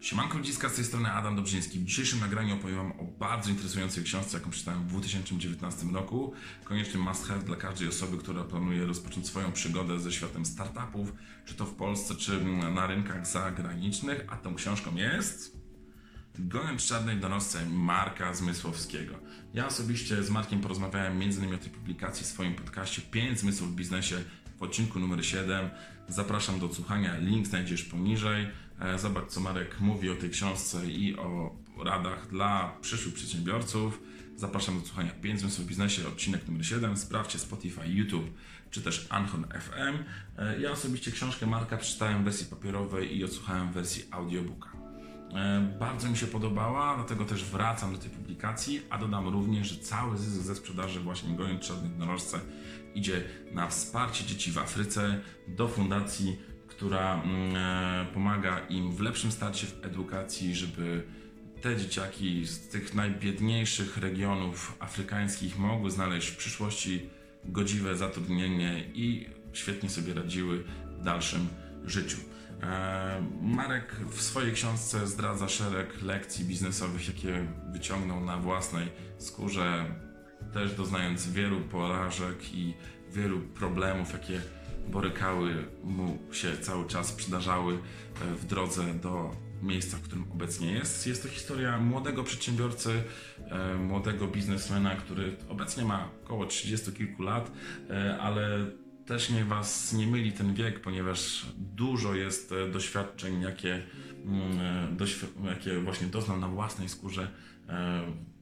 Siemanko ludziska, z tej strony Adam Dobrzyński. W dzisiejszym nagraniu opowiem Wam o bardzo interesującej książce, jaką przeczytałem w 2019 roku. Koniecznie must have dla każdej osoby, która planuje rozpocząć swoją przygodę ze światem startupów, czy to w Polsce, czy na rynkach zagranicznych. A tą książką jest... Goniąc czarnej donosce Marka Zmysłowskiego. Ja osobiście z Markiem porozmawiałem m.in. o tej publikacji w swoim podcaście 5 zmysłów w biznesie w odcinku numer 7. Zapraszam do odsłuchania, link znajdziesz poniżej. E, Zobacz, co Marek mówi o tej książce i o radach dla przyszłych przedsiębiorców. Zapraszam do odsłuchania 5 zmysłów w biznesie, odcinek numer 7. Sprawdźcie Spotify, YouTube czy też Anchor FM. E, Ja osobiście książkę Marka przeczytałem w wersji papierowej i odsłuchałem w wersji audiobooka. E, Bardzo mi się podobała, dlatego też wracam do tej publikacji, a dodam również, że cały zysk ze sprzedaży właśnie Goniąc Czarnych Jednorożce idzie na wsparcie dzieci w Afryce do fundacji, która mm, e, pomaga im w lepszym starcie w edukacji, żeby te dzieciaki z tych najbiedniejszych regionów afrykańskich mogły znaleźć w przyszłości godziwe zatrudnienie i świetnie sobie radziły w dalszym życiu. E, Marek w swojej książce zdradza szereg lekcji biznesowych, jakie wyciągnął na własnej skórze, też doznając wielu porażek i wielu problemów, jakie borykały mu się cały czas przydarzały e, w drodze do miejsca, w którym obecnie jest. Jest to historia młodego przedsiębiorcy, e, młodego biznesmena, który obecnie ma około 30 kilku lat, e, ale też niech Was nie myli ten wiek, ponieważ dużo jest doświadczeń, jakie, mm, jakie właśnie doznał na własnej skórze,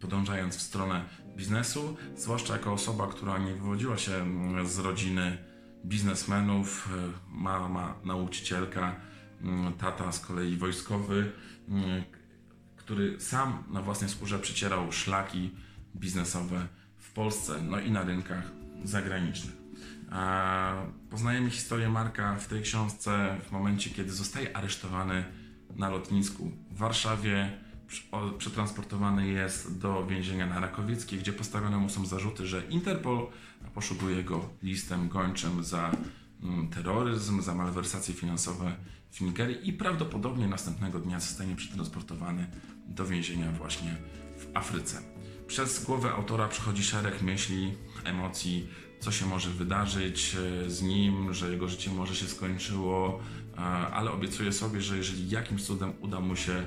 podążając w stronę biznesu, zwłaszcza jako osoba, która nie wywodziła się mm, z rodziny biznesmenów, e, mama nauczycielka, mm, tata z kolei wojskowy, mm, który sam na własnej skórze przecierał szlaki biznesowe w Polsce, no i na rynkach zagranicznych. Poznajemy historię Marka w tej książce w momencie, kiedy zostaje aresztowany na lotnisku w Warszawie. Przetransportowany jest do więzienia na Rakowieckiej, gdzie postawione mu są zarzuty, że Interpol poszukuje go listem gończym za mm, terroryzm, za malwersacje finansowe w Nigerii i prawdopodobnie następnego dnia zostanie przetransportowany do więzienia właśnie w Afryce. Przez głowę autora przechodzi szereg myśli, emocji, co się może wydarzyć e, z nim, że jego życie może się skończyło, e, ale obiecuje sobie, że jeżeli jakimś cudem uda mu się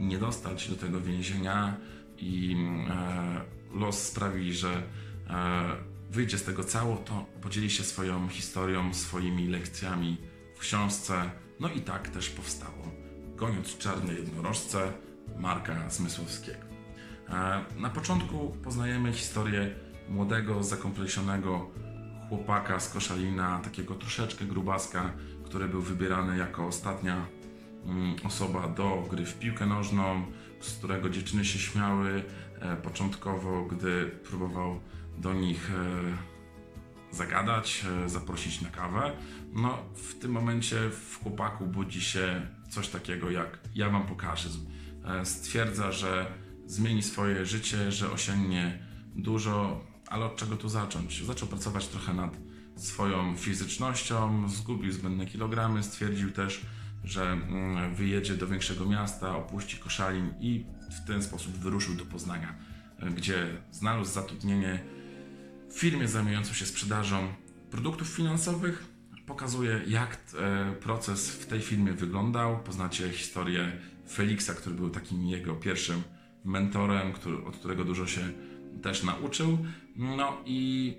nie dostać do tego więzienia i e, los sprawi, że wyjdzie z tego cało, to podzieli się swoją historią, swoimi lekcjami w książce. No i tak też powstało. Goniąc czarne jednorożce Marka Zmysłowskiego. E, Na początku poznajemy historię młodego, zakompleksionego chłopaka z Koszalina, takiego troszeczkę grubaska, który był wybierany jako ostatnia mm, osoba do gry w piłkę nożną, z którego dziewczyny się śmiały e, początkowo, gdy próbował do nich e, zagadać, e, zaprosić na kawę. No, w tym momencie w chłopaku budzi się coś takiego jak ja wam pokażę. Stwierdza, że zmieni swoje życie, że osiągnie dużo, ale od czego tu zacząć? Zaczął pracować trochę nad swoją fizycznością, zgubił zbędne kilogramy, stwierdził też, że mm, wyjedzie do większego miasta, opuści Koszalin i w ten sposób wyruszył do Poznania, e, gdzie znalazł zatrudnienie w firmie zajmującej się sprzedażą produktów finansowych. Pokazuje, jak e, proces w tej firmie wyglądał. Poznacie historię Feliksa, który był takim jego pierwszym mentorem, który, od którego dużo się też nauczył. No i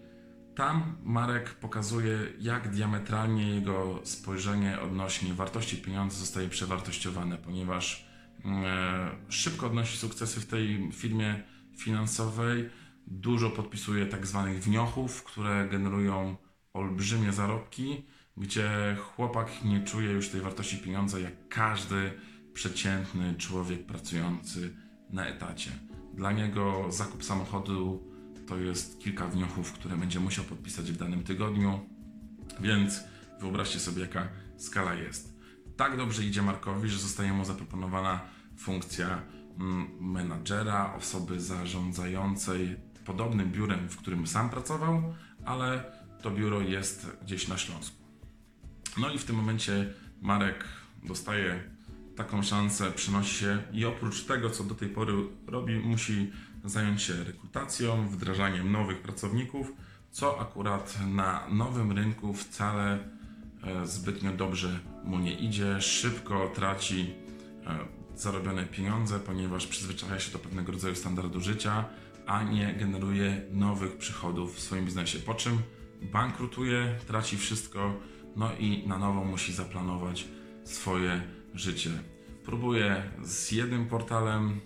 tam Marek pokazuje, jak diametralnie jego spojrzenie odnośnie wartości pieniądza zostaje przewartościowane, ponieważ e, szybko odnosi sukcesy w tej firmie finansowej, dużo podpisuje tak zwanych wniochów, które generują olbrzymie zarobki, gdzie chłopak nie czuje już tej wartości pieniądza jak każdy przeciętny człowiek pracujący na etacie. Dla niego zakup samochodu to jest kilka wniochów, które będzie musiał podpisać w danym tygodniu, więc wyobraźcie sobie, jaka skala jest. Tak dobrze idzie Markowi, że zostaje mu zaproponowana funkcja mm, menadżera, osoby zarządzającej podobnym biurem, w którym sam pracował, ale to biuro jest gdzieś na Śląsku. No i w tym momencie Marek dostaje taką szansę przynosi się i oprócz tego, co do tej pory robi, musi zająć się rekrutacją, wdrażaniem nowych pracowników, co akurat na nowym rynku wcale e, zbytnio dobrze mu nie idzie. Szybko traci e, zarobione pieniądze, ponieważ przyzwyczaja się do pewnego rodzaju standardu życia, a nie generuje nowych przychodów w swoim biznesie. Po czym bankrutuje, traci wszystko, no i na nowo musi zaplanować swoje życie. Próbuje z jednym portalem,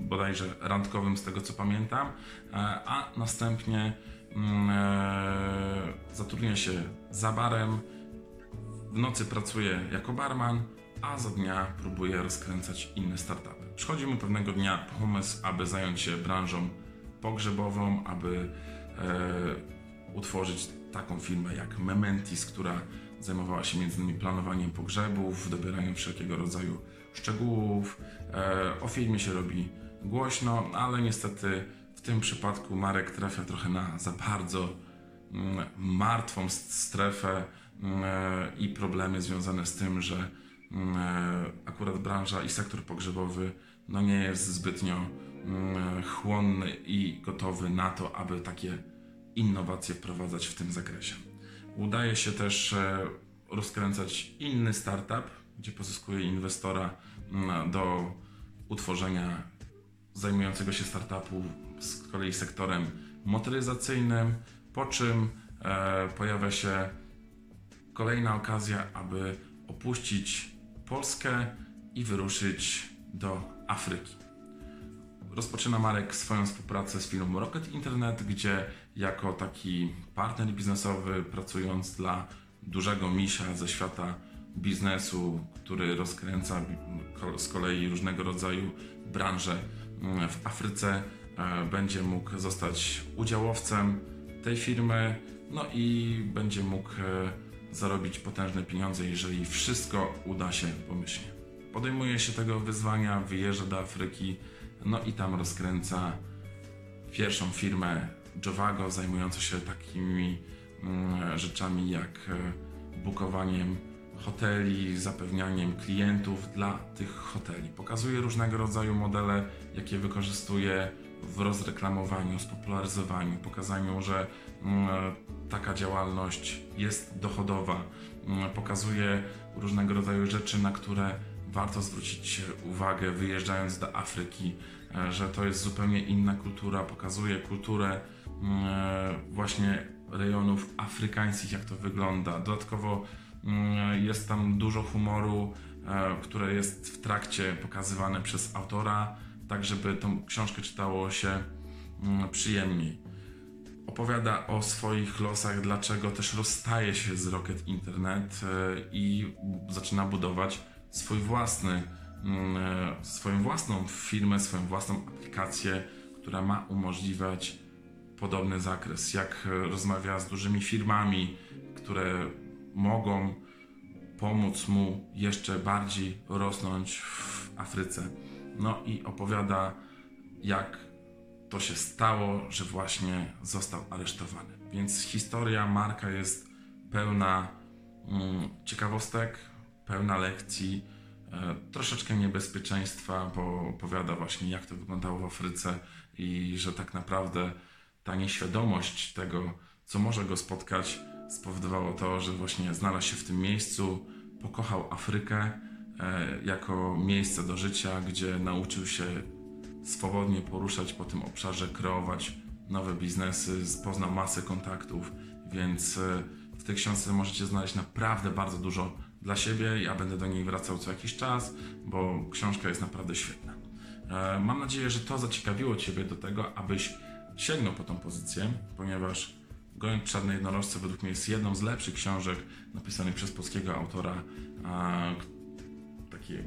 bodajże randkowym z tego co pamiętam, e, a następnie mm, e, zatrudnia się za barem, w nocy pracuje jako barman, a za dnia próbuje rozkręcać inne startupy. Przychodzi mu pewnego dnia pomysł, aby zająć się branżą pogrzebową, aby e, utworzyć taką firmę jak Mementis, która zajmowała się m.in. planowaniem pogrzebów, dobieraniem wszelkiego rodzaju szczegółów. O się robi głośno, ale niestety w tym przypadku Marek trafia trochę na za bardzo mm, martwą strefę mm, i problemy związane z tym, że mm, akurat branża i sektor pogrzebowy no nie jest zbytnio chłonny i gotowy na to, aby takie innowacje wprowadzać w tym zakresie. Udaje się też e, rozkręcać inny startup, gdzie pozyskuje inwestora do utworzenia zajmującego się startupu z kolei sektorem motoryzacyjnym, po czym e, pojawia się kolejna okazja, aby opuścić Polskę i wyruszyć do Afryki. Rozpoczyna Marek swoją współpracę z firmą Rocket Internet, gdzie jako taki partner biznesowy, pracując dla dużego misia ze świata biznesu, który rozkręca z kolei różnego rodzaju branże w Afryce, e, będzie mógł zostać udziałowcem tej firmy, no i będzie mógł e, zarobić potężne pieniądze, jeżeli wszystko uda się pomyślnie. Podejmuje się tego wyzwania, wyjeżdża do Afryki, no i tam rozkręca pierwszą firmę Jovago zajmującą się takimi mm, rzeczami jak e, bukowaniem hoteli, zapewnianiem klientów dla tych hoteli. Pokazuje różnego rodzaju modele, jakie wykorzystuje w rozreklamowaniu, spopularyzowaniu, pokazaniu, że mm, taka działalność jest dochodowa. Mm, Pokazuje różnego rodzaju rzeczy, na które warto zwrócić uwagę wyjeżdżając do Afryki, e, że to jest zupełnie inna kultura, pokazuje kulturę mm, e, właśnie rejonów afrykańskich, jak to wygląda. Dodatkowo jest tam dużo humoru, e, które jest w trakcie pokazywane przez autora, tak żeby tą książkę czytało się mm, przyjemniej. Opowiada o swoich losach, dlaczego też rozstaje się z Rocket Internet e, i zaczyna budować swój własny, mm, e, swoją własną firmę, swoją własną aplikację, która ma umożliwiać podobny zakres. Jak rozmawia z dużymi firmami, które mogą pomóc mu jeszcze bardziej rosnąć w Afryce. No i opowiada, jak to się stało, że właśnie został aresztowany. Więc historia Marka jest pełna mm, ciekawostek, pełna lekcji, e, troszeczkę niebezpieczeństwa, bo opowiada właśnie, jak to wyglądało w Afryce i że tak naprawdę ta nieświadomość tego, co może go spotkać, spowodowało to, że właśnie znalazł się w tym miejscu, pokochał Afrykę e, jako miejsce do życia, gdzie nauczył się swobodnie poruszać po tym obszarze, kreować nowe biznesy, poznał masę kontaktów, więc e, w tej książce możecie znaleźć naprawdę bardzo dużo dla siebie. Ja będę do niej wracał co jakiś czas, bo książka jest naprawdę świetna. E, Mam nadzieję, że to zaciekawiło Ciebie do tego, abyś sięgnął po tą pozycję, ponieważ Goń Czarne Jednorożce według mnie jest jedną z lepszych książek napisanych przez polskiego autora, a, takie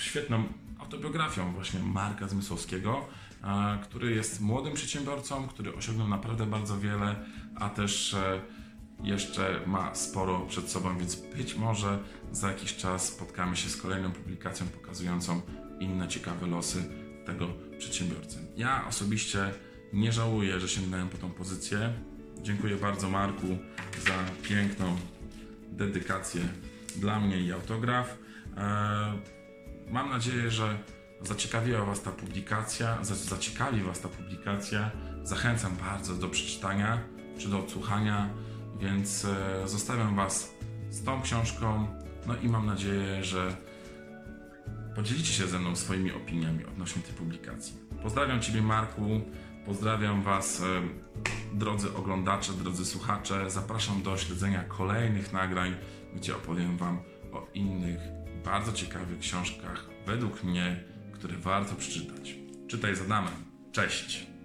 świetną autobiografią właśnie Marka Zmysłowskiego, a, który jest młodym przedsiębiorcą, który osiągnął naprawdę bardzo wiele, a też e, jeszcze ma sporo przed sobą, więc być może za jakiś czas spotkamy się z kolejną publikacją pokazującą inne ciekawe losy tego przedsiębiorcy. Ja osobiście nie żałuję, że sięgnąłem po tą pozycję. Dziękuję bardzo Marku za piękną dedykację dla mnie i autograf. Eee, Mam nadzieję, że zaciekawiła Was ta publikacja, za- zaciekawi Was ta publikacja. Zachęcam bardzo do przeczytania czy do odsłuchania, więc e, zostawiam Was z tą książką. No i mam nadzieję, że podzielicie się ze mną swoimi opiniami odnośnie tej publikacji. Pozdrawiam Ciebie, Marku. Pozdrawiam Was, e, drodzy oglądacze, drodzy słuchacze. Zapraszam do śledzenia kolejnych nagrań, gdzie opowiem Wam o innych, bardzo ciekawych książkach, według mnie, które warto przeczytać. Czytaj z Adamem. Cześć!